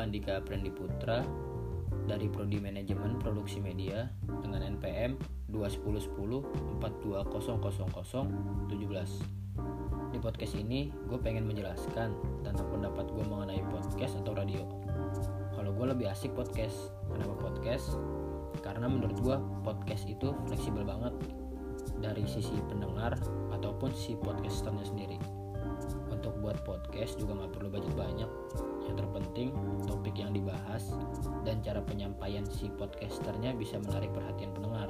Andika Prendi Putra dari Prodi Manajemen Produksi Media dengan NPM 21010 Di podcast ini gue pengen menjelaskan tentang pendapat gue mengenai podcast atau radio. Kalau gue lebih asik podcast. Kenapa podcast? Karena menurut gue podcast itu fleksibel banget dari sisi pendengar ataupun si podcasternya sendiri. Untuk buat podcast juga nggak perlu budget banyak. Penyampaian si podcasternya bisa menarik perhatian pendengar.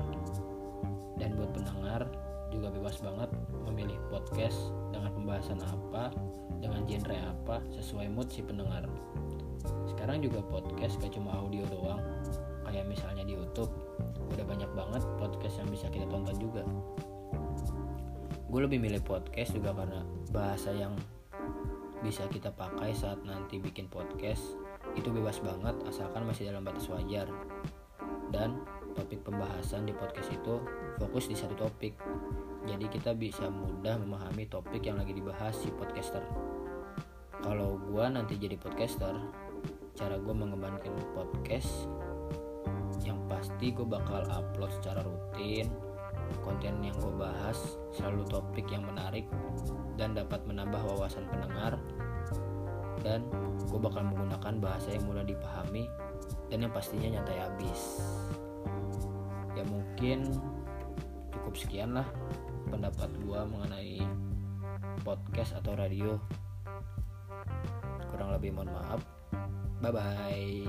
Dan buat pendengar juga bebas banget memilih podcast dengan pembahasan apa, dengan genre apa, sesuai mood si pendengar. Sekarang juga podcast gak cuma audio doang, kayak misalnya di YouTube, udah banyak banget podcast yang bisa kita tonton juga. Gue lebih milih podcast juga karena bahasa yang bisa kita pakai saat nanti bikin podcast itu bebas banget asalkan masih dalam batas wajar. Dan topik pembahasan di podcast itu fokus di satu topik. Jadi kita bisa mudah memahami topik yang lagi dibahas si podcaster. Kalau gue nanti jadi podcaster, cara gue mengembangkan podcast yang pasti gue bakal upload secara rutin konten yang gue bahas selalu topik yang menarik dan dapat menambah wawasan pendengar. Dan gue bakal menggunakan bahasa yang mudah dipahami dan yang pastinya nyantai habis. Ya mungkin cukup sekian lah pendapat gue mengenai podcast atau radio. Kurang lebih mohon maaf. Bye bye